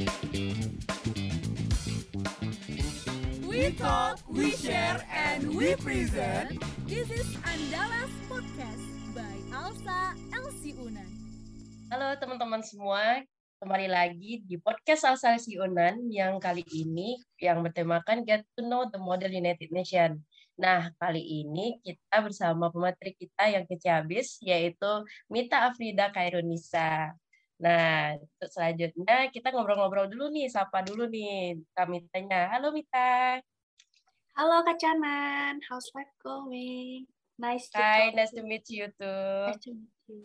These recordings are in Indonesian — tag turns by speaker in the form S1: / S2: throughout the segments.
S1: We talk, we share, and we present.
S2: This is Andalas Podcast by Alsa Elsi Unan.
S3: Halo teman-teman semua, kembali lagi di podcast Alsa Elsi Unan yang kali ini yang bertemakan Get to Know the Model United Nation. Nah, kali ini kita bersama pemateri kita yang kece yaitu Mita Afrida Kairunisa. Nah, untuk selanjutnya kita ngobrol-ngobrol dulu nih, sapa dulu nih Kak Mitanya. Halo Mita.
S4: Halo Kak Canan, how's life going? Nice to talk
S3: nice
S4: to
S3: meet you too.
S4: Nice to meet you.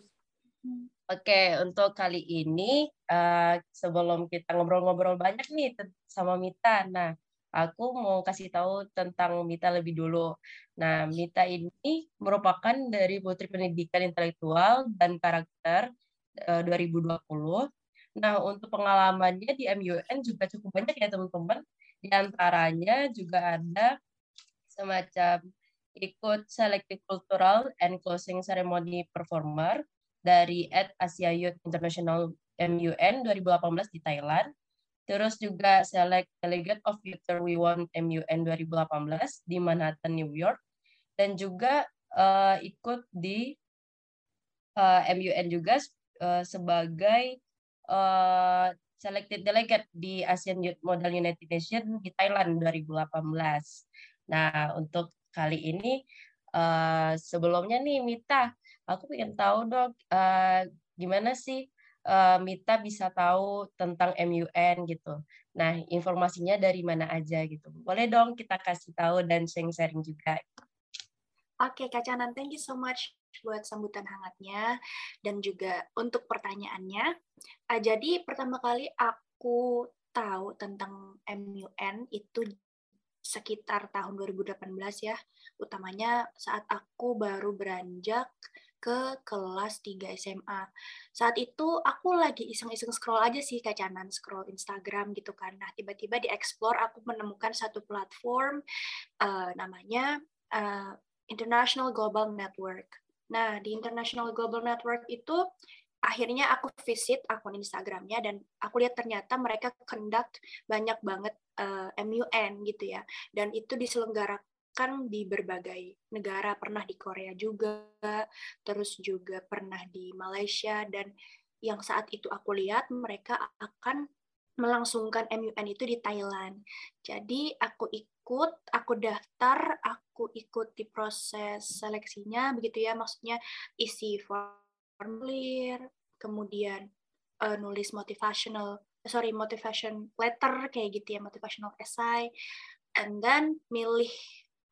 S4: Hmm.
S3: Oke, untuk kali ini uh, sebelum kita ngobrol-ngobrol banyak nih sama Mita, nah aku mau kasih tahu tentang Mita lebih dulu. Nah, Mita ini merupakan dari Putri Pendidikan Intelektual dan Karakter uh, 2020. Nah, untuk pengalamannya di MUN juga cukup banyak ya teman-teman. Di antaranya juga ada semacam ikut Selective Cultural and Closing Ceremony Performer dari at Asia Youth International MUN 2018 di Thailand. Terus juga Select Delegate of Future We Want MUN 2018 di Manhattan, New York. Dan juga uh, ikut di uh, MUN juga uh, sebagai uh, Selected Delegate di ASEAN Youth Model United Nations di Thailand 2018. Nah, untuk kali ini uh, sebelumnya nih Mita, aku ingin tahu dong uh, gimana sih uh, Mita bisa tahu tentang MUN gitu. Nah, informasinya dari mana aja gitu. Boleh dong kita kasih tahu dan sharing-sharing juga.
S4: Oke, Kak Canan, thank you so much buat sambutan hangatnya dan juga untuk pertanyaannya. Uh, jadi pertama kali aku tahu tentang MUN itu sekitar tahun 2018 ya, utamanya saat aku baru beranjak ke kelas 3 SMA. Saat itu aku lagi iseng-iseng scroll aja sih kacanan scroll Instagram gitu kan. Nah, tiba-tiba di explore aku menemukan satu platform uh, namanya uh, International Global Network. Nah, di International Global Network itu akhirnya aku visit akun Instagramnya dan aku lihat ternyata mereka conduct banyak banget uh, MUN gitu ya. Dan itu diselenggarakan di berbagai negara pernah di Korea juga terus juga pernah di Malaysia. Dan yang saat itu aku lihat mereka akan melangsungkan MUN itu di Thailand. Jadi aku ikut aku daftar aku ikuti proses seleksinya begitu ya. Maksudnya isi formulir kemudian uh, nulis motivational sorry motivation letter kayak gitu ya motivational essay. And then milih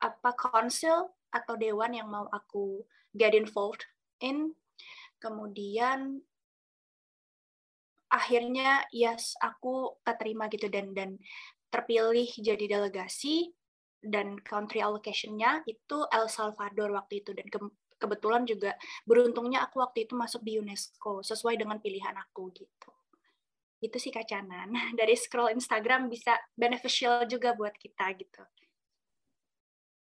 S4: apa konsil atau dewan yang mau aku get involved in. Kemudian akhirnya yes aku keterima gitu. Dan dan terpilih jadi delegasi dan country allocation-nya itu El Salvador waktu itu dan ke, kebetulan juga beruntungnya aku waktu itu masuk di UNESCO sesuai dengan pilihan aku gitu itu sih kacanan dari scroll Instagram bisa beneficial juga buat kita gitu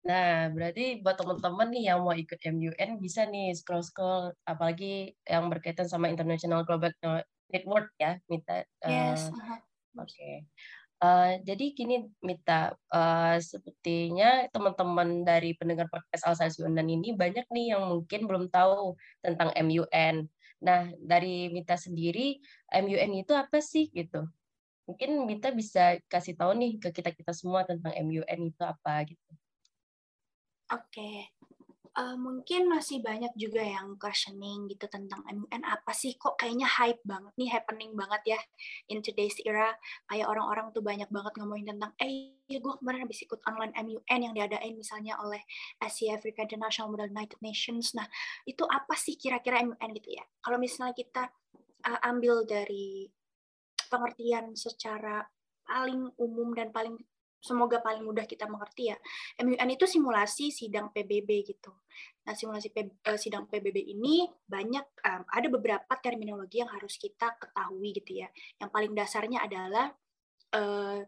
S3: Nah, berarti buat teman-teman nih yang mau ikut MUN bisa nih scroll-scroll, apalagi yang berkaitan sama International Global Network ya, Mita.
S4: Yes. Uh,
S3: Oke. Okay. Uh, jadi gini, Mita, uh, sepertinya teman-teman dari pendengar podcast Alsasi Unan ini banyak nih yang mungkin belum tahu tentang MUN. Nah, dari Mita sendiri, MUN itu apa sih gitu? Mungkin Mita bisa kasih tahu nih ke kita-kita semua tentang MUN itu apa gitu.
S4: Oke. Uh, mungkin masih banyak juga yang questioning gitu tentang MUN apa sih kok kayaknya hype banget nih, happening banget ya in today's era. Kayak orang-orang tuh banyak banget ngomongin tentang, eh ya gue kemarin habis ikut online MUN yang diadain misalnya oleh Asia Africa International Model United Nations. Nah, itu apa sih kira-kira MUN gitu ya? Kalau misalnya kita uh, ambil dari pengertian secara paling umum dan paling semoga paling mudah kita mengerti ya. MUN itu simulasi sidang PBB gitu. Nah, simulasi P, uh, sidang PBB ini banyak um, ada beberapa terminologi yang harus kita ketahui gitu ya. Yang paling dasarnya adalah uh,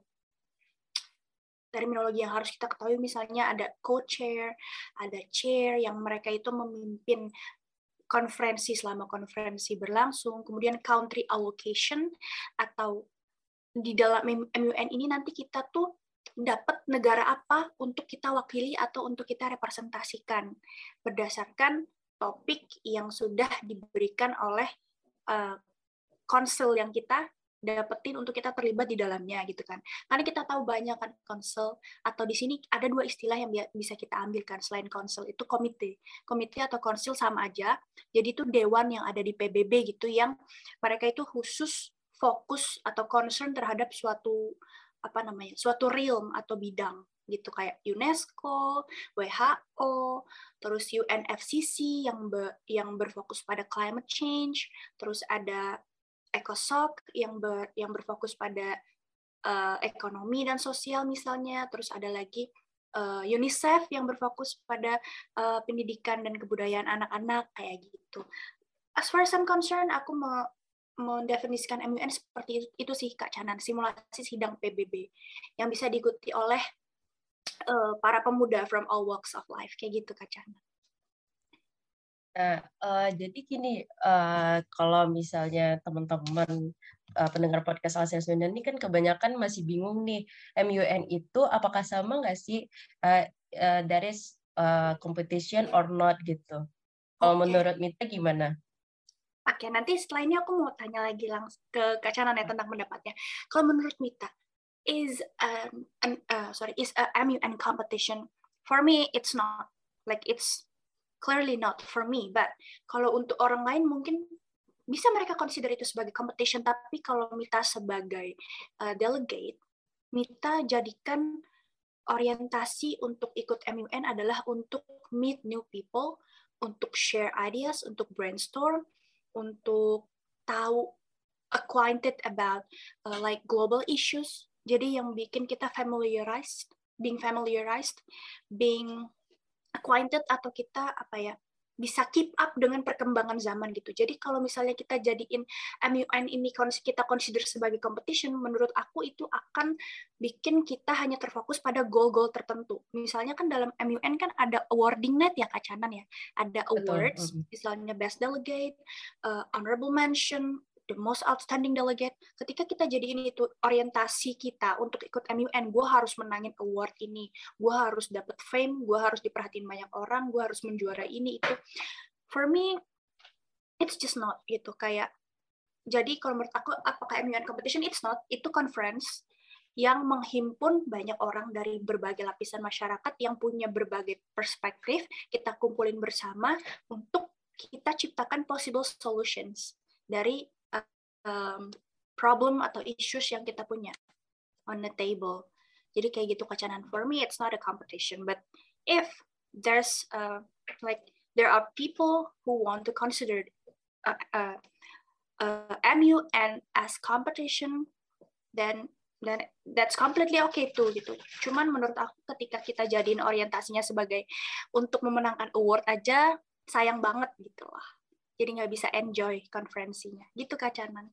S4: terminologi yang harus kita ketahui misalnya ada co-chair, ada chair yang mereka itu memimpin konferensi selama konferensi berlangsung, kemudian country allocation atau di dalam MUN ini nanti kita tuh dapat negara apa untuk kita wakili atau untuk kita representasikan berdasarkan topik yang sudah diberikan oleh uh, konsul yang kita dapetin untuk kita terlibat di dalamnya gitu kan. Karena kita tahu banyak kan konsul atau di sini ada dua istilah yang bisa kita ambilkan selain konsul itu komite. Komite atau konsul sama aja. Jadi itu dewan yang ada di PBB gitu yang mereka itu khusus fokus atau concern terhadap suatu apa namanya? suatu realm atau bidang gitu kayak UNESCO, WHO, terus UNFCC yang be, yang berfokus pada climate change, terus ada ECOSOC yang ber, yang berfokus pada uh, ekonomi dan sosial misalnya, terus ada lagi uh, UNICEF yang berfokus pada uh, pendidikan dan kebudayaan anak-anak kayak gitu. As far as I'm concerned, aku mau mendefinisikan MUN seperti itu, itu sih Kak Canan, simulasi sidang PBB yang bisa diikuti oleh uh, para pemuda from all walks of life kayak gitu Kak Canan.
S3: Nah, uh, jadi gini, uh, kalau misalnya teman-teman uh, pendengar podcast Asia Sunda ini kan kebanyakan masih bingung nih, MUN itu apakah sama nggak sih uh, uh, is uh, competition or not gitu? Kalau okay. menurut Mita gimana?
S4: Oke, nanti setelah ini aku mau tanya lagi langsung ke Kak Canan ya tentang pendapatnya. Kalau menurut Mita, is um, an, uh, sorry is a MUN competition? For me, it's not. Like it's clearly not for me but kalau untuk orang lain mungkin bisa mereka consider itu sebagai competition tapi kalau Mita sebagai uh, delegate Mita jadikan orientasi untuk ikut MUN adalah untuk meet new people untuk share ideas untuk brainstorm untuk tahu acquainted about uh, like global issues. Jadi yang bikin kita familiarized being familiarized being acquainted atau kita apa ya bisa keep up dengan perkembangan zaman gitu. Jadi kalau misalnya kita jadiin MUN ini kita consider sebagai competition, menurut aku itu akan bikin kita hanya terfokus pada goal-goal tertentu. Misalnya kan dalam MUN kan ada awarding net ya kacanan ya. Ada awards, Betul. misalnya best delegate, uh, honorable mention, the most outstanding delegate, ketika kita jadi ini itu orientasi kita untuk ikut MUN, gue harus menangin award ini, gue harus dapat fame, gue harus diperhatiin banyak orang, gue harus menjuara ini itu. For me, it's just not gitu kayak. Jadi kalau menurut aku apakah MUN competition? It's not. Itu conference yang menghimpun banyak orang dari berbagai lapisan masyarakat yang punya berbagai perspektif, kita kumpulin bersama untuk kita ciptakan possible solutions dari um, problem atau issues yang kita punya on the table. Jadi kayak gitu kacanan. For me, it's not a competition, but if there's uh, like there are people who want to consider uh, uh, uh, MUN as competition, then then that's completely okay tuh gitu. Cuman menurut aku ketika kita jadiin orientasinya sebagai untuk memenangkan award aja sayang banget gitu lah jadi nggak bisa enjoy konferensinya gitu kak Canan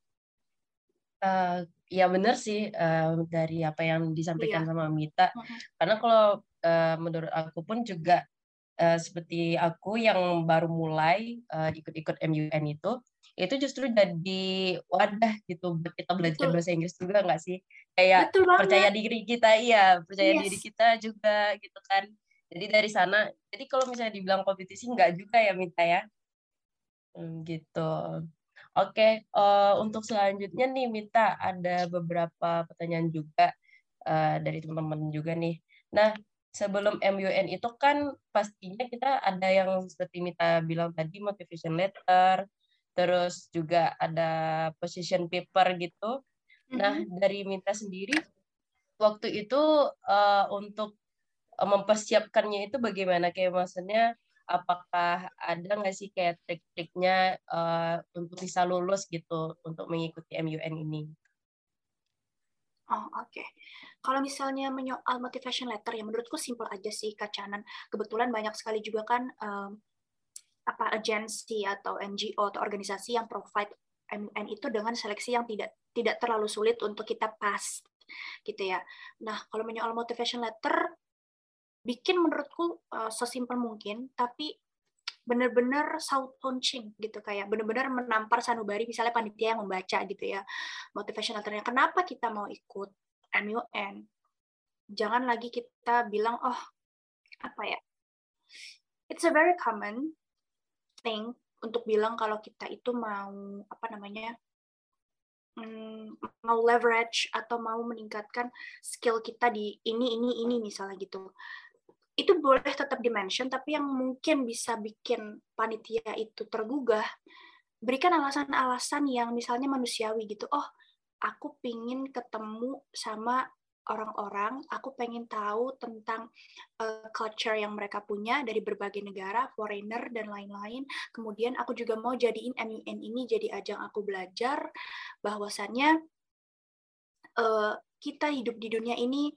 S3: Uh, ya benar sih uh, dari apa yang disampaikan iya. sama Mita. Uh-huh. Karena kalau uh, menurut aku pun juga uh, seperti aku yang baru mulai uh, ikut-ikut MUN itu, itu justru jadi wadah gitu buat kita belajar Betul. bahasa Inggris juga nggak sih? Kayak percaya diri kita, iya percaya yes. diri kita juga gitu kan. Jadi dari sana, jadi kalau misalnya dibilang kompetisi nggak juga ya Mita ya. Hmm, gitu. Oke, uh, untuk selanjutnya nih Mita ada beberapa pertanyaan juga uh, dari teman-teman juga nih. Nah, sebelum MUN itu kan pastinya kita ada yang seperti Mita bilang tadi motivation letter, terus juga ada position paper gitu. Nah, mm-hmm. dari Mita sendiri waktu itu uh, untuk mempersiapkannya itu bagaimana kayak maksudnya apakah ada nggak sih kayak trik-triknya uh, untuk bisa lulus gitu untuk mengikuti MUN ini?
S4: Oh, oke. Okay. Kalau misalnya menyoal motivation letter, ya menurutku simpel aja sih, Kacanan. Kebetulan banyak sekali juga kan um, apa agensi atau NGO atau organisasi yang provide MUN itu dengan seleksi yang tidak tidak terlalu sulit untuk kita pass gitu ya. Nah, kalau menyoal motivation letter bikin menurutku uh, sesimpel mungkin, tapi bener-bener sound punching gitu kayak bener-bener menampar sanubari misalnya panitia yang membaca gitu ya motivational trainer kenapa kita mau ikut MUN jangan lagi kita bilang oh apa ya? It's a very common thing untuk bilang kalau kita itu mau apa namanya hmm, mau leverage atau mau meningkatkan skill kita di ini ini ini misalnya gitu itu boleh tetap dimention tapi yang mungkin bisa bikin panitia itu tergugah berikan alasan-alasan yang misalnya manusiawi gitu oh aku pingin ketemu sama orang-orang, aku pengen tahu tentang uh, culture yang mereka punya dari berbagai negara, foreigner dan lain-lain. Kemudian aku juga mau jadiin MUN ini jadi ajang aku belajar bahwasannya uh, kita hidup di dunia ini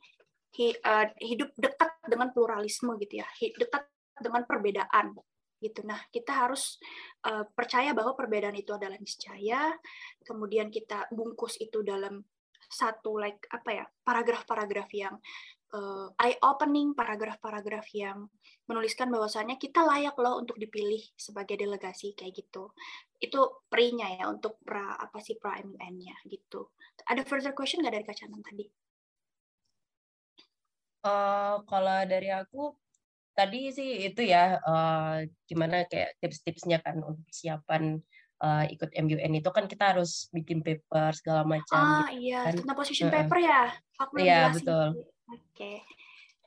S4: hidup dekat dengan pluralisme gitu ya, dekat dengan perbedaan gitu. Nah, kita harus uh, percaya bahwa perbedaan itu adalah niscaya. Kemudian kita bungkus itu dalam satu like apa ya paragraf-paragraf yang uh, eye opening paragraf-paragraf yang menuliskan bahwasannya kita layak loh untuk dipilih sebagai delegasi kayak gitu itu pre-nya ya untuk pra apa sih pra MUN-nya gitu ada further question nggak dari Kak Canang tadi?
S3: Uh, kalau dari aku tadi sih itu ya uh, gimana kayak tips-tipsnya kan untuk persiapan uh, ikut MUN itu kan kita harus bikin paper segala macam.
S4: Ah gitu, iya, kan. tentang position paper ya. Aku
S3: Iya betul.
S4: Oke. Okay.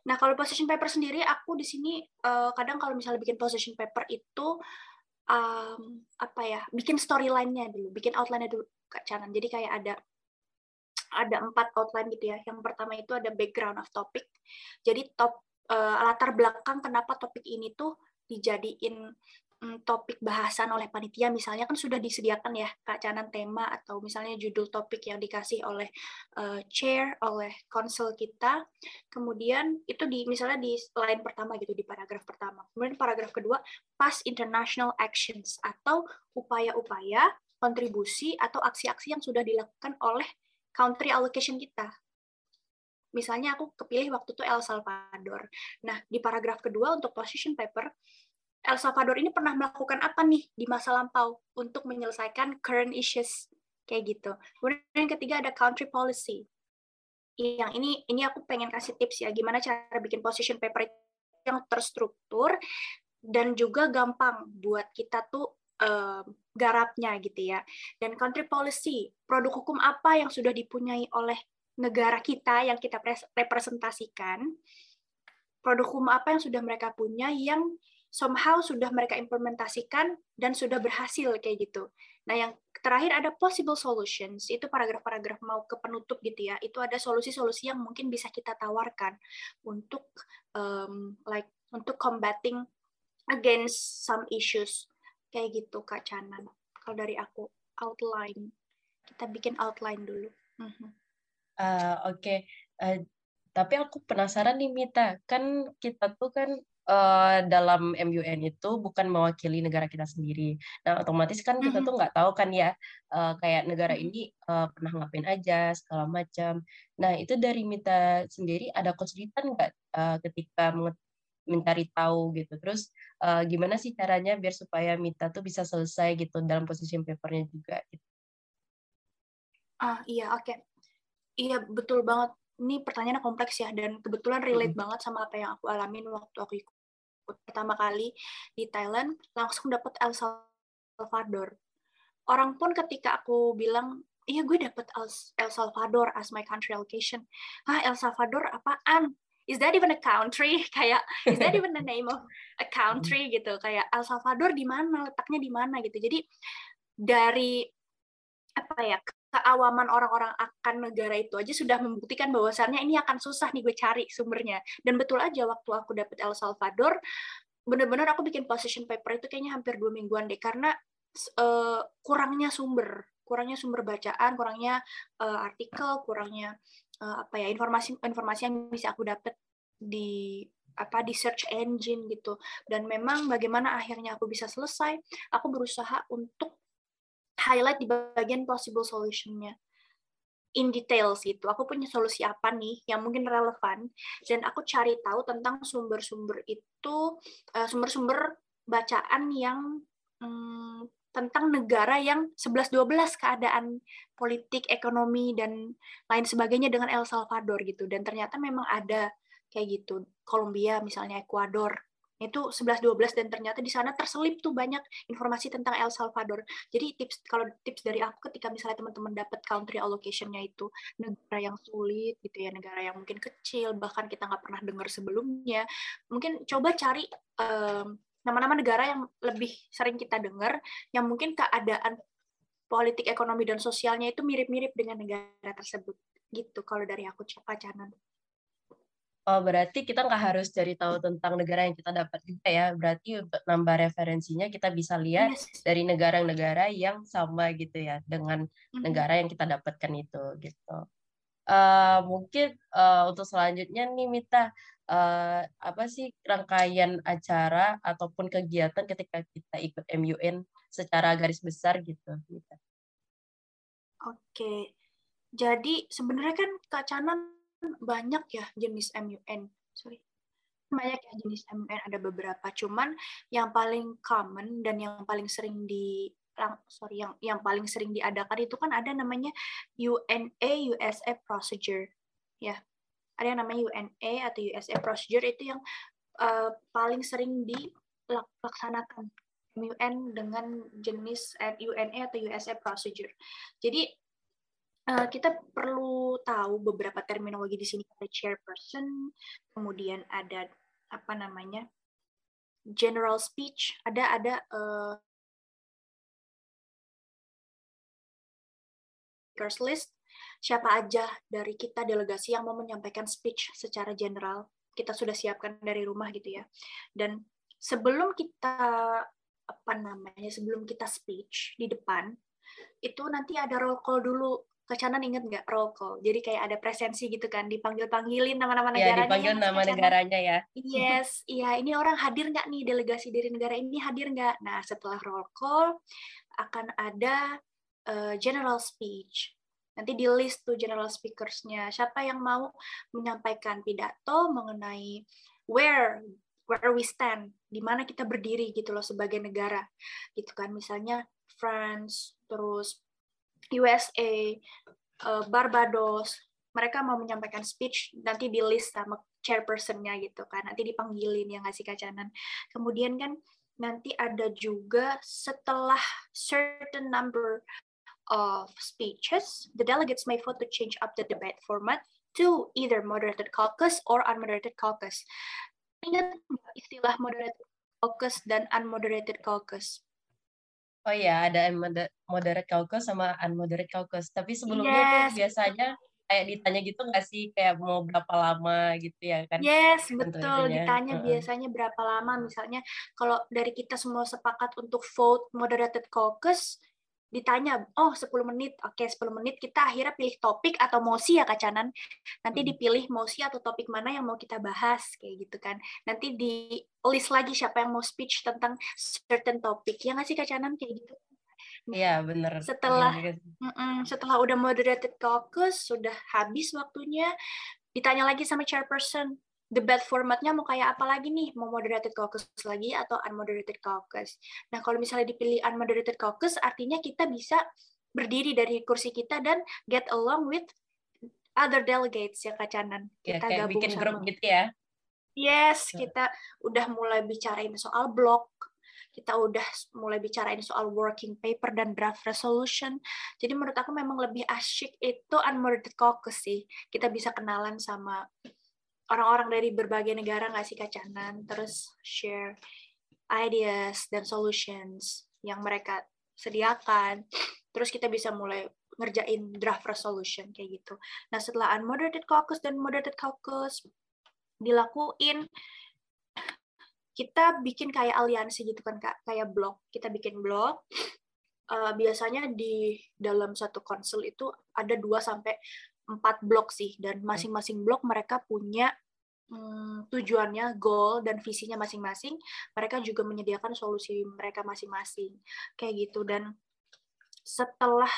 S4: Nah kalau position paper sendiri, aku di sini uh, kadang kalau misalnya bikin position paper itu um, apa ya, bikin storyline-nya dulu, bikin outline-nya dulu Kak Canan. Jadi kayak ada ada empat outline gitu ya. Yang pertama itu ada background of topic. Jadi top uh, latar belakang kenapa topik ini tuh dijadiin Mm, topik bahasan oleh panitia misalnya kan sudah disediakan ya Kak tema atau misalnya judul topik yang dikasih oleh uh, chair oleh konsul kita kemudian itu di misalnya di line pertama gitu di paragraf pertama kemudian paragraf kedua past international actions atau upaya-upaya kontribusi atau aksi-aksi yang sudah dilakukan oleh country allocation kita misalnya aku kepilih waktu itu El Salvador. Nah, di paragraf kedua untuk position paper, El Salvador ini pernah melakukan apa nih di masa lampau untuk menyelesaikan current issues kayak gitu. Kemudian yang ketiga ada country policy. Yang ini ini aku pengen kasih tips ya gimana cara bikin position paper yang terstruktur dan juga gampang buat kita tuh um, garapnya gitu ya. Dan country policy, produk hukum apa yang sudah dipunyai oleh negara kita yang kita representasikan, produk hukum apa yang sudah mereka punya yang somehow sudah mereka implementasikan dan sudah berhasil kayak gitu. Nah, yang terakhir ada possible solutions, itu paragraf-paragraf mau ke penutup gitu ya. Itu ada solusi-solusi yang mungkin bisa kita tawarkan untuk um, like untuk combating against some issues kayak gitu Kak Canan. Kalau dari aku outline, kita bikin outline dulu. Uh,
S3: Oke, okay. uh, eh, tapi aku penasaran nih Mita, kan kita tuh kan uh, dalam MUN itu bukan mewakili negara kita sendiri. Nah, otomatis kan kita tuh nggak tahu kan ya, uh, kayak negara ini uh, pernah ngapain aja, segala macam. Nah, itu dari Mita sendiri ada kesulitan nggak uh, ketika mencari tahu gitu. Terus uh, gimana sih caranya biar supaya Mita tuh bisa selesai gitu dalam posisi papernya juga gitu.
S4: Ah, iya, oke. Okay. Iya, betul banget ini pertanyaannya kompleks ya dan kebetulan relate hmm. banget sama apa yang aku alamin waktu aku ikut pertama kali di Thailand langsung dapat El Salvador. Orang pun ketika aku bilang, iya gue dapet El Salvador as my country allocation. Ah El Salvador apaan? Is that even a country? Kayak is that even the name of a country gitu? Kayak El Salvador di mana? Letaknya di mana gitu. Jadi dari apa ya keawaman orang-orang akan negara itu aja sudah membuktikan bahwasannya ini akan susah nih gue cari sumbernya. Dan betul aja waktu aku dapet El Salvador, bener-bener aku bikin position paper itu kayaknya hampir dua mingguan deh karena uh, kurangnya sumber, kurangnya sumber bacaan, kurangnya uh, artikel, kurangnya uh, apa ya informasi informasi yang bisa aku dapet di apa di search engine gitu dan memang bagaimana akhirnya aku bisa selesai aku berusaha untuk highlight di bagian possible solution-nya in details gitu. Aku punya solusi apa nih yang mungkin relevan dan aku cari tahu tentang sumber-sumber itu uh, sumber-sumber bacaan yang hmm, tentang negara yang 11-12 keadaan politik, ekonomi, dan lain sebagainya dengan El Salvador gitu. Dan ternyata memang ada kayak gitu. Kolombia misalnya, Ekuador, itu 11-12 dan ternyata di sana terselip tuh banyak informasi tentang El Salvador. Jadi tips kalau tips dari aku ketika misalnya teman-teman dapat country allocation-nya itu negara yang sulit gitu ya, negara yang mungkin kecil bahkan kita nggak pernah dengar sebelumnya, mungkin coba cari um, nama-nama negara yang lebih sering kita dengar yang mungkin keadaan politik ekonomi dan sosialnya itu mirip-mirip dengan negara tersebut gitu kalau dari aku Canan.
S3: Oh, berarti kita nggak harus cari tahu tentang negara yang kita dapat juga ya. Berarti untuk nambah referensinya kita bisa lihat yes. dari negara-negara yang sama gitu ya dengan negara yang kita dapatkan itu gitu. Uh, mungkin uh, untuk selanjutnya nih Mita, uh, apa sih rangkaian acara ataupun kegiatan ketika kita ikut MUN secara garis besar gitu, Mita?
S4: Oke, jadi sebenarnya kan Kak Canan banyak ya jenis MUN. Sorry. Banyak ya jenis MUN, ada beberapa. Cuman yang paling common dan yang paling sering di sorry yang yang paling sering diadakan itu kan ada namanya UNA USA procedure. Ya ada yang namanya UNA atau USA procedure itu yang uh, paling sering dilaksanakan. MUN dengan jenis UNA atau USA procedure. Jadi Eh, kita perlu tahu beberapa terminologi di sini. Ada chairperson, kemudian ada apa namanya general speech, ada ada uh, speakers list, siapa aja dari kita delegasi yang mau menyampaikan speech secara general kita sudah siapkan dari rumah gitu ya. Dan sebelum kita apa namanya sebelum kita speech di depan itu nanti ada roll call dulu Kecanan inget nggak roll call? Jadi kayak ada presensi gitu kan, dipanggil-panggilin nama-nama
S3: iya,
S4: negaranya.
S3: Ya, dipanggil nama negaranya ya.
S4: Yes, iya. Ini orang hadir nggak nih delegasi dari negara ini hadir nggak? Nah, setelah roll call akan ada uh, general speech. Nanti di list tuh general speakersnya. Siapa yang mau menyampaikan pidato mengenai where where we stand, di mana kita berdiri gitu loh sebagai negara, gitu kan. Misalnya France, terus USA, eh, Barbados, mereka mau menyampaikan speech nanti di list sama chairpersonnya gitu kan, nanti dipanggilin yang ngasih kacanan. Kemudian kan nanti ada juga setelah certain number of speeches, the delegates may vote to change up the debate format to either moderated caucus or unmoderated caucus. Ingat istilah moderated caucus dan unmoderated caucus?
S3: Oh iya, ada moderate caucus sama unmoderate caucus. Tapi sebelumnya yes. tuh biasanya kayak ditanya gitu nggak sih kayak mau berapa lama gitu ya kan?
S4: Yes, betul. Ditanya uh -uh. biasanya berapa lama. Misalnya kalau dari kita semua sepakat untuk vote moderated caucus, ditanya, oh 10 menit, oke 10 menit kita akhirnya pilih topik atau mosi ya Kacanan. Nanti hmm. dipilih mosi atau topik mana yang mau kita bahas, kayak gitu kan. Nanti di list lagi siapa yang mau speech tentang certain topik. Ya nggak sih Kacanan kayak gitu?
S3: Iya benar.
S4: Setelah mm -mm, setelah udah moderated caucus, sudah habis waktunya, ditanya lagi sama chairperson, debat formatnya mau kayak apa lagi nih? Mau moderated caucus lagi atau unmoderated caucus? Nah, kalau misalnya dipilih unmoderated caucus, artinya kita bisa berdiri dari kursi kita dan get along with other delegates ya Kak Canan.
S3: Ya, kita kayak gabung bikin sama. grup gitu ya?
S4: Yes, kita udah mulai bicarain soal blog, kita udah mulai bicarain soal working paper dan draft resolution. Jadi menurut aku memang lebih asyik itu unmoderated caucus sih. Kita bisa kenalan sama orang-orang dari berbagai negara nggak sih kacanan terus share ideas dan solutions yang mereka sediakan. Terus kita bisa mulai ngerjain draft resolution kayak gitu. Nah setelah unmoderated caucus dan moderated caucus dilakuin kita bikin kayak aliansi gitu kan kak? Kayak blog kita bikin blog uh, biasanya di dalam satu konsul itu ada 2 sampai empat blok sih dan masing-masing blok mereka punya hmm, tujuannya, goal dan visinya masing-masing. Mereka juga menyediakan solusi mereka masing-masing kayak gitu. Dan setelah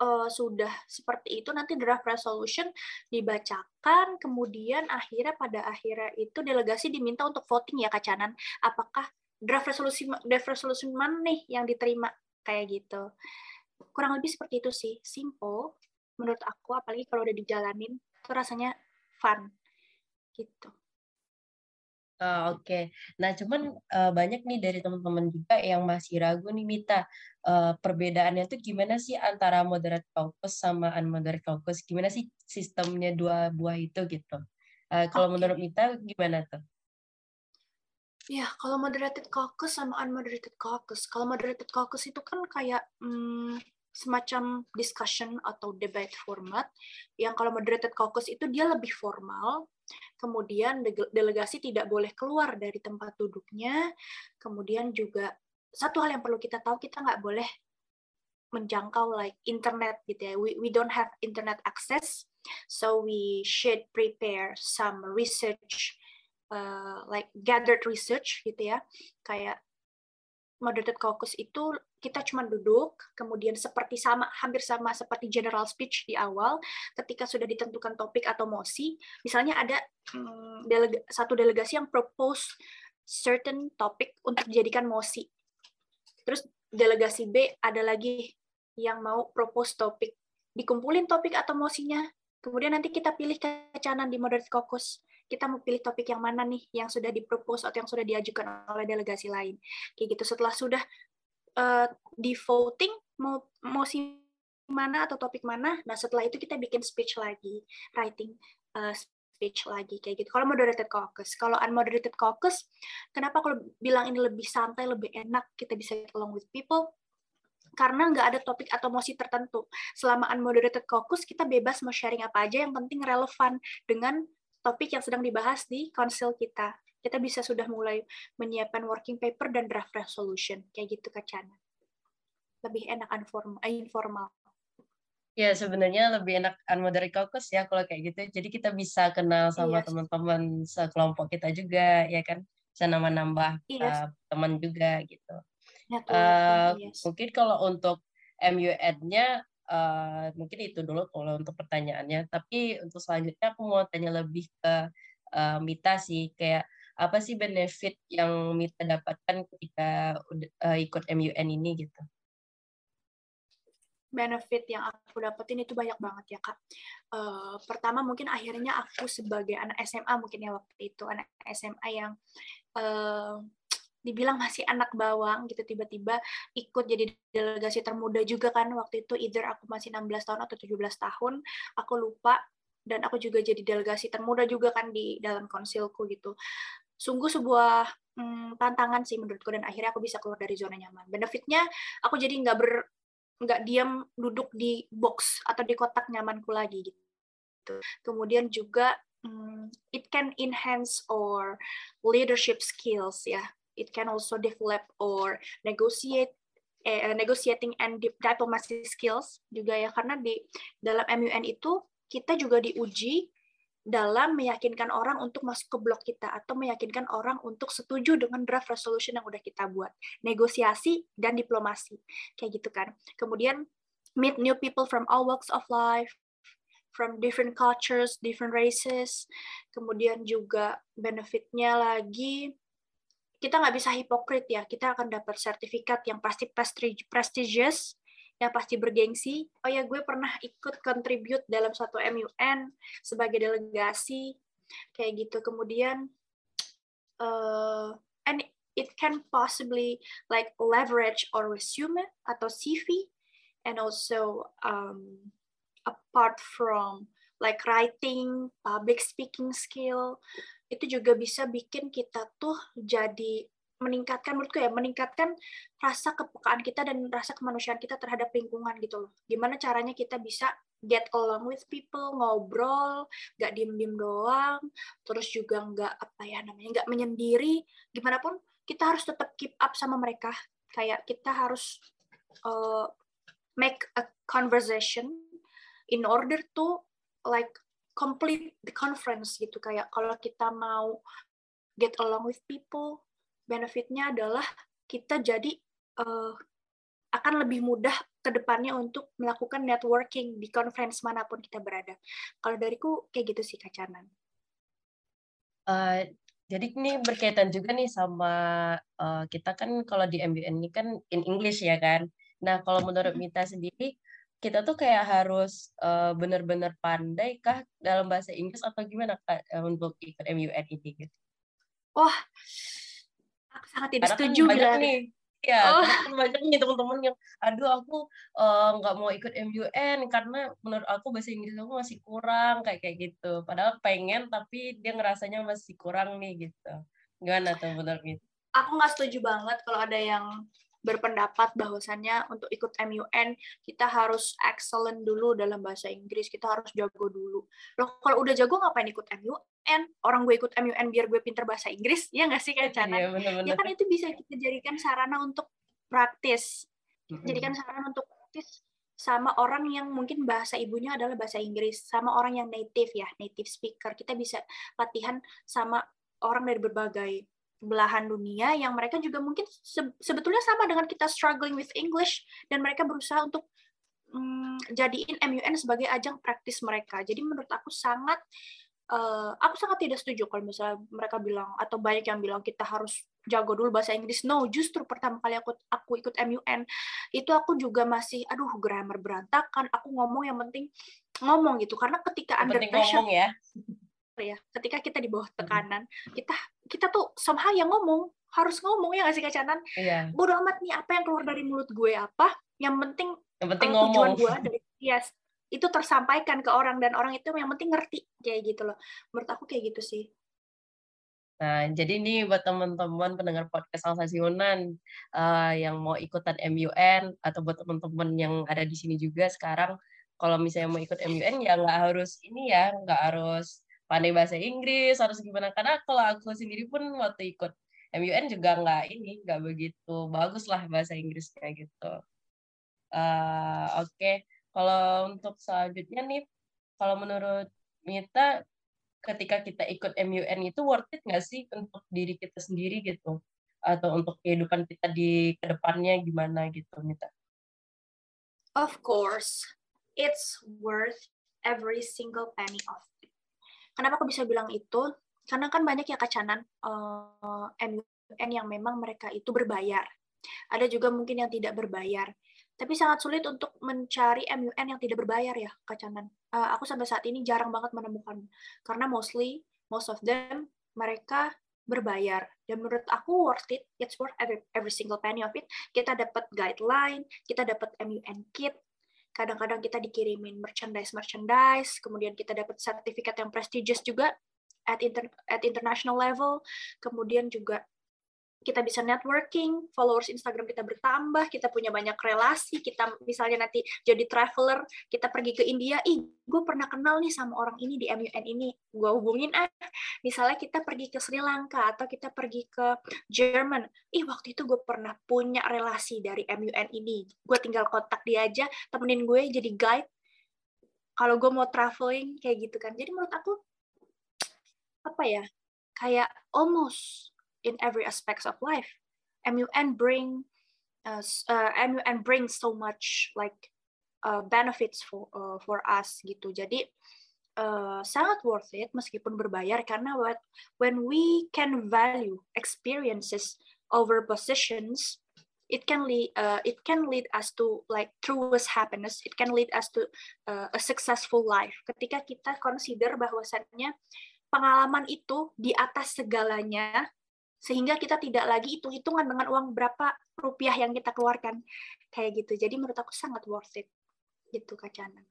S4: uh, sudah seperti itu nanti draft resolution dibacakan kemudian akhirnya pada akhirnya itu delegasi diminta untuk voting ya kacanan apakah draft resolusi draft resolusi mana nih yang diterima? Kayak gitu. Kurang lebih seperti itu sih. Simple menurut aku apalagi kalau udah dijalanin itu rasanya fun gitu
S3: Uh, Oke, okay. nah cuman uh, banyak nih dari teman-teman juga yang masih ragu nih Mita, uh, perbedaannya tuh gimana sih antara moderate caucus sama unmoderate caucus? Gimana sih sistemnya dua buah itu gitu? Uh, kalau okay. menurut Mita gimana tuh?
S4: Ya, kalau moderated caucus sama unmoderated caucus. Kalau moderated caucus itu kan kayak hmm, semacam discussion atau debate format, yang kalau moderated caucus itu dia lebih formal, kemudian delegasi tidak boleh keluar dari tempat duduknya, kemudian juga satu hal yang perlu kita tahu kita nggak boleh menjangkau like internet gitu ya. We we don't have internet access, so we should prepare some research, uh, like gathered research gitu ya, kayak moderated caucus itu kita cuma duduk, kemudian seperti sama, hampir sama seperti general speech di awal, ketika sudah ditentukan topik atau mosi, misalnya ada hmm, delega, satu delegasi yang propose certain topik untuk dijadikan mosi. Terus delegasi B ada lagi yang mau propose topik. Dikumpulin topik atau mosinya, kemudian nanti kita pilih kecanan di moderate caucus kita mau pilih topik yang mana nih yang sudah dipropose atau yang sudah diajukan oleh delegasi lain. Kayak gitu. Setelah sudah uh, di voting mau mau si mana atau topik mana, nah setelah itu kita bikin speech lagi, writing uh, speech lagi kayak gitu. Kalau moderated caucus, kalau unmoderated caucus, kenapa kalau bilang ini lebih santai, lebih enak, kita bisa along with people? karena nggak ada topik atau mosi tertentu. Selama unmoderated caucus, kita bebas mau sharing apa aja, yang penting relevan dengan topik yang sedang dibahas di konsil kita. Kita bisa sudah mulai menyiapkan working paper dan draft resolution, kayak gitu Kacana. Lebih enak informal. Eh, informal.
S3: Ya, sebenarnya lebih enak unmoderate caucus ya kalau kayak gitu. Jadi kita bisa kenal sama yes. Iya. teman-teman sekelompok kita juga, ya kan? Bisa nambah-nambah yes. Iya. uh, teman juga gitu. Ya, uh, yes. Mungkin kalau untuk MUN-nya Uh, mungkin itu dulu kalau untuk pertanyaannya. Tapi untuk selanjutnya aku mau tanya lebih ke uh, Mita sih, kayak apa sih benefit yang Mita dapatkan ketika uh, ikut MUN ini gitu?
S4: benefit yang aku dapetin itu banyak banget ya kak. Uh, pertama mungkin akhirnya aku sebagai anak SMA mungkin ya waktu itu anak SMA yang uh, dibilang masih anak bawang gitu tiba-tiba ikut jadi delegasi termuda juga kan waktu itu either aku masih 16 tahun atau 17 tahun aku lupa dan aku juga jadi delegasi termuda juga kan di dalam konsilku gitu sungguh sebuah hmm, tantangan sih menurutku dan akhirnya aku bisa keluar dari zona nyaman. Benefitnya aku jadi nggak ber nggak diam duduk di box atau di kotak nyamanku lagi gitu. Kemudian juga hmm, it can enhance or leadership skills ya. It can also develop or negotiate eh, negotiating and diplomacy skills juga ya. Karena di dalam MUN itu kita juga diuji dalam meyakinkan orang untuk masuk ke blok kita atau meyakinkan orang untuk setuju dengan draft resolution yang udah kita buat. Negosiasi dan diplomasi. Kayak gitu kan. Kemudian meet new people from all walks of life, from different cultures, different races. Kemudian juga benefitnya lagi kita nggak bisa hipokrit ya. Kita akan dapat sertifikat yang pasti prestigious, yang pasti bergengsi. Oh ya, gue pernah ikut contribute dalam satu MUN sebagai delegasi, kayak gitu. Kemudian, uh, and it can possibly like leverage or resume atau CV, and also um, apart from like writing, public speaking skill, itu juga bisa bikin kita tuh jadi meningkatkan menurutku ya meningkatkan rasa kepekaan kita dan rasa kemanusiaan kita terhadap lingkungan gitu loh. Gimana caranya kita bisa get along with people, ngobrol, nggak diem-diem doang, terus juga nggak apa ya namanya nggak menyendiri. Gimana pun kita harus tetap keep up sama mereka. Kayak kita harus uh, make a conversation in order to like complete the conference gitu kayak kalau kita mau get along with people benefitnya adalah kita jadi uh, akan lebih mudah ke depannya untuk melakukan networking di conference mana pun kita berada. Kalau dariku kayak gitu sih Kacanan.
S3: Uh, jadi ini berkaitan juga nih sama uh, kita kan kalau di MBN ini kan in English ya kan. Nah kalau menurut Mita sendiri kita tuh kayak harus uh, benar-benar pandai kah dalam bahasa Inggris atau gimana kak untuk ikut MUN ini gitu?
S4: Wah, aku sangat tidak Karena kan setuju kan
S3: banyak nih Ya, oh. kan banyak nih teman-teman yang, aduh aku nggak uh, mau ikut MUN karena menurut aku bahasa Inggris aku masih kurang kayak kayak gitu. Padahal pengen tapi dia ngerasanya masih kurang nih gitu. Gimana tuh menurut itu?
S4: Aku nggak setuju banget kalau ada yang berpendapat bahwasannya untuk ikut MUN kita harus excellent dulu dalam bahasa Inggris, kita harus jago dulu. Loh kalau udah jago ngapain ikut MUN? Orang gue ikut MUN biar gue pinter bahasa Inggris, ya nggak sih kayak Cana? Ya, ya kan itu bisa kita jadikan sarana untuk praktis. Jadikan sarana untuk praktis sama orang yang mungkin bahasa ibunya adalah bahasa Inggris, sama orang yang native ya, native speaker. Kita bisa latihan sama orang dari berbagai belahan dunia yang mereka juga mungkin sebetulnya sama dengan kita struggling with English dan mereka berusaha untuk um, jadiin MUN sebagai ajang praktis mereka. Jadi menurut aku sangat uh, aku sangat tidak setuju kalau misalnya mereka bilang atau banyak yang bilang kita harus jago dulu bahasa Inggris. No, justru pertama kali aku aku ikut MUN itu aku juga masih aduh grammar berantakan. Aku ngomong yang penting ngomong gitu karena ketika under pressure ya ya ketika kita di bawah tekanan kita kita tuh somehow yang ngomong harus ngomong ya nggak sih kacanan iya. bodoh amat nih apa yang keluar dari mulut gue apa yang penting
S3: yang penting uh, tujuan
S4: gue dari yes itu tersampaikan ke orang dan orang itu yang penting ngerti kayak gitu loh. Menurut aku kayak gitu sih.
S3: Nah, jadi ini buat teman-teman pendengar podcast Siunan uh, yang mau ikutan MUN atau buat teman-teman yang ada di sini juga sekarang, kalau misalnya mau ikut MUN ya nggak harus ini ya, nggak harus pandai bahasa Inggris harus gimana karena kalau aku sendiri pun waktu ikut MUN juga nggak ini nggak begitu bagus lah bahasa Inggrisnya gitu. Uh, Oke, okay. kalau untuk selanjutnya nih, kalau menurut Mita, ketika kita ikut MUN itu worth it nggak sih untuk diri kita sendiri gitu? Atau untuk kehidupan kita di ke depannya gimana gitu, Mita?
S4: Of course, it's worth every single penny of Kenapa aku bisa bilang itu? Karena kan banyak ya kacanan uh, eh, MUN yang memang mereka itu berbayar. Ada juga mungkin yang tidak berbayar. Tapi sangat sulit untuk mencari MUN yang tidak berbayar ya, kacanan. Uh, aku sampai saat ini jarang banget menemukan. Karena mostly, most of them, mereka berbayar. Dan menurut aku worth it, it's worth every, every single penny of it. Kita dapat guideline, kita dapat MUN kit, kadang-kadang kita dikirimin merchandise merchandise kemudian kita dapat sertifikat yang prestigious juga at inter at international level kemudian juga kita bisa networking, followers Instagram kita bertambah, kita punya banyak relasi, kita misalnya nanti jadi traveler, kita pergi ke India, ih gue pernah kenal nih sama orang ini di MUN ini, gue hubungin ah, misalnya kita pergi ke Sri Lanka atau kita pergi ke Jerman, ih waktu itu gue pernah punya relasi dari MUN ini, gue tinggal kontak dia aja, temenin gue jadi guide, kalau gue mau traveling kayak gitu kan, jadi menurut aku apa ya, kayak almost in every aspects of life. MUN bring uh, uh, MUN brings so much like uh, benefits for uh, for us gitu. Jadi uh, sangat worth it meskipun berbayar karena what when we can value experiences over positions it can lead uh, it can lead us to like truest happiness it can lead us to uh, a successful life ketika kita consider bahwasannya pengalaman itu di atas segalanya sehingga kita tidak lagi hitung-hitungan dengan uang berapa rupiah yang kita keluarkan kayak gitu jadi menurut aku sangat worth it gitu Kak Cana.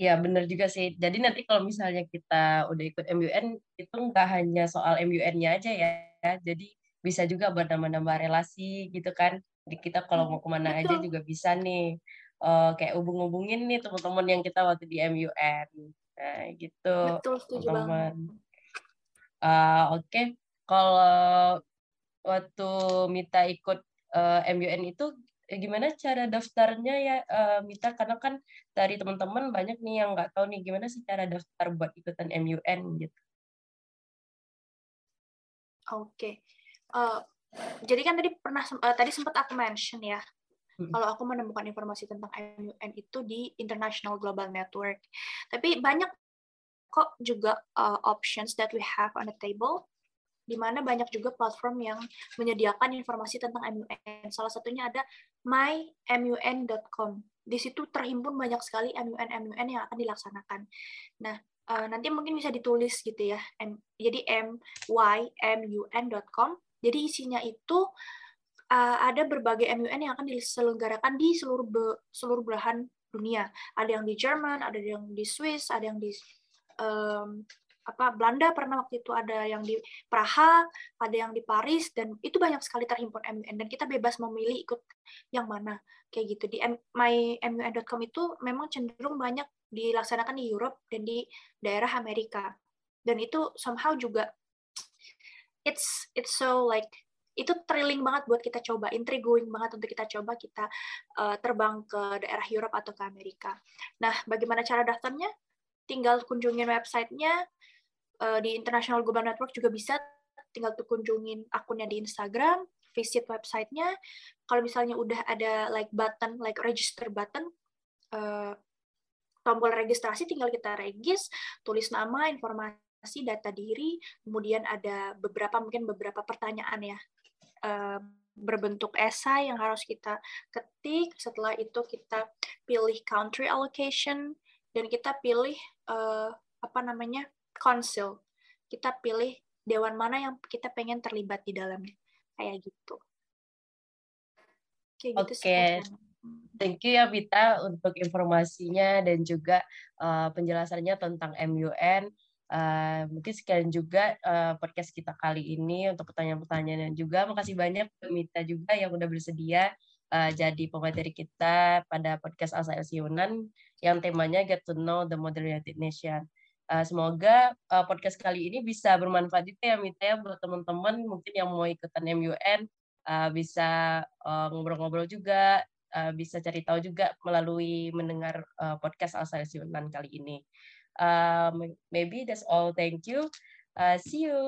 S3: Ya benar juga sih. Jadi nanti kalau misalnya kita udah ikut MUN itu nggak hanya soal MUN-nya aja ya. Jadi bisa juga buat nambah-nambah relasi gitu kan. Jadi kita kalau mau ke mana Betul. aja juga bisa nih. Uh, kayak hubung-hubungin nih teman-teman yang kita waktu di MUN. Nah gitu.
S4: Betul, setuju teman. banget.
S3: Uh, Oke, okay kalau waktu Mita ikut uh, eh, MUN itu eh, gimana cara daftarnya ya uh, Mita karena kan dari teman-teman banyak nih yang nggak tahu nih gimana sih cara daftar buat ikutan MUN gitu.
S4: Oke. Okay. Uh, jadi kan tadi pernah uh, tadi sempat aku mention ya hmm. kalau aku menemukan informasi tentang MUN itu di International Global Network. Tapi banyak kok juga uh, options that we have on the table di mana banyak juga platform yang menyediakan informasi tentang MUN. Salah satunya ada mymun.com. Di situ terhimpun banyak sekali MUN-MUN yang akan dilaksanakan. Nah, uh, nanti mungkin bisa ditulis gitu ya. Jadi mymun.com. Jadi isinya itu uh, ada berbagai MUN yang akan diselenggarakan di seluruh seluruh belahan dunia. Ada yang di Jerman, ada yang di Swiss, ada yang di apa Belanda pernah waktu itu ada yang di Praha, ada yang di Paris dan itu banyak sekali terhimpun MUN dan kita bebas memilih ikut yang mana kayak gitu di mymun.com itu memang cenderung banyak dilaksanakan di Europe dan di daerah Amerika dan itu somehow juga it's it's so like itu thrilling banget buat kita coba, intriguing banget untuk kita coba kita uh, terbang ke daerah Europe atau ke Amerika. Nah, bagaimana cara daftarnya? Tinggal kunjungin websitenya, uh, di International Global Network juga bisa tinggal tuh kunjungin akunnya di Instagram, visit websitenya. Kalau misalnya udah ada like button, like register button, uh, tombol registrasi tinggal kita regis, tulis nama, informasi, data diri, kemudian ada beberapa mungkin beberapa pertanyaan ya uh, berbentuk esai yang harus kita ketik. Setelah itu kita pilih country allocation dan kita pilih uh, apa namanya konsil. Kita pilih dewan mana yang kita pengen terlibat di dalamnya. Kayak gitu.
S3: Kayak gitu Oke. Okay. Thank you ya Vita untuk informasinya dan juga uh, penjelasannya tentang MUN. Uh, mungkin sekian juga uh, podcast kita kali ini untuk pertanyaan-pertanyaan dan juga makasih banyak Mita juga yang udah bersedia uh, jadi pemateri kita pada podcast Asa Yunan yang temanya Get to Know the Modern United Nation. Uh, semoga uh, podcast kali ini bisa bermanfaat juga ya Mita ya buat teman-teman mungkin yang mau ikutan MUN uh, bisa ngobrol-ngobrol uh, juga, uh, bisa cari tahu juga melalui mendengar uh, podcast Asal Yunan kali ini. Um, maybe that's all. Thank you. Uh, see you.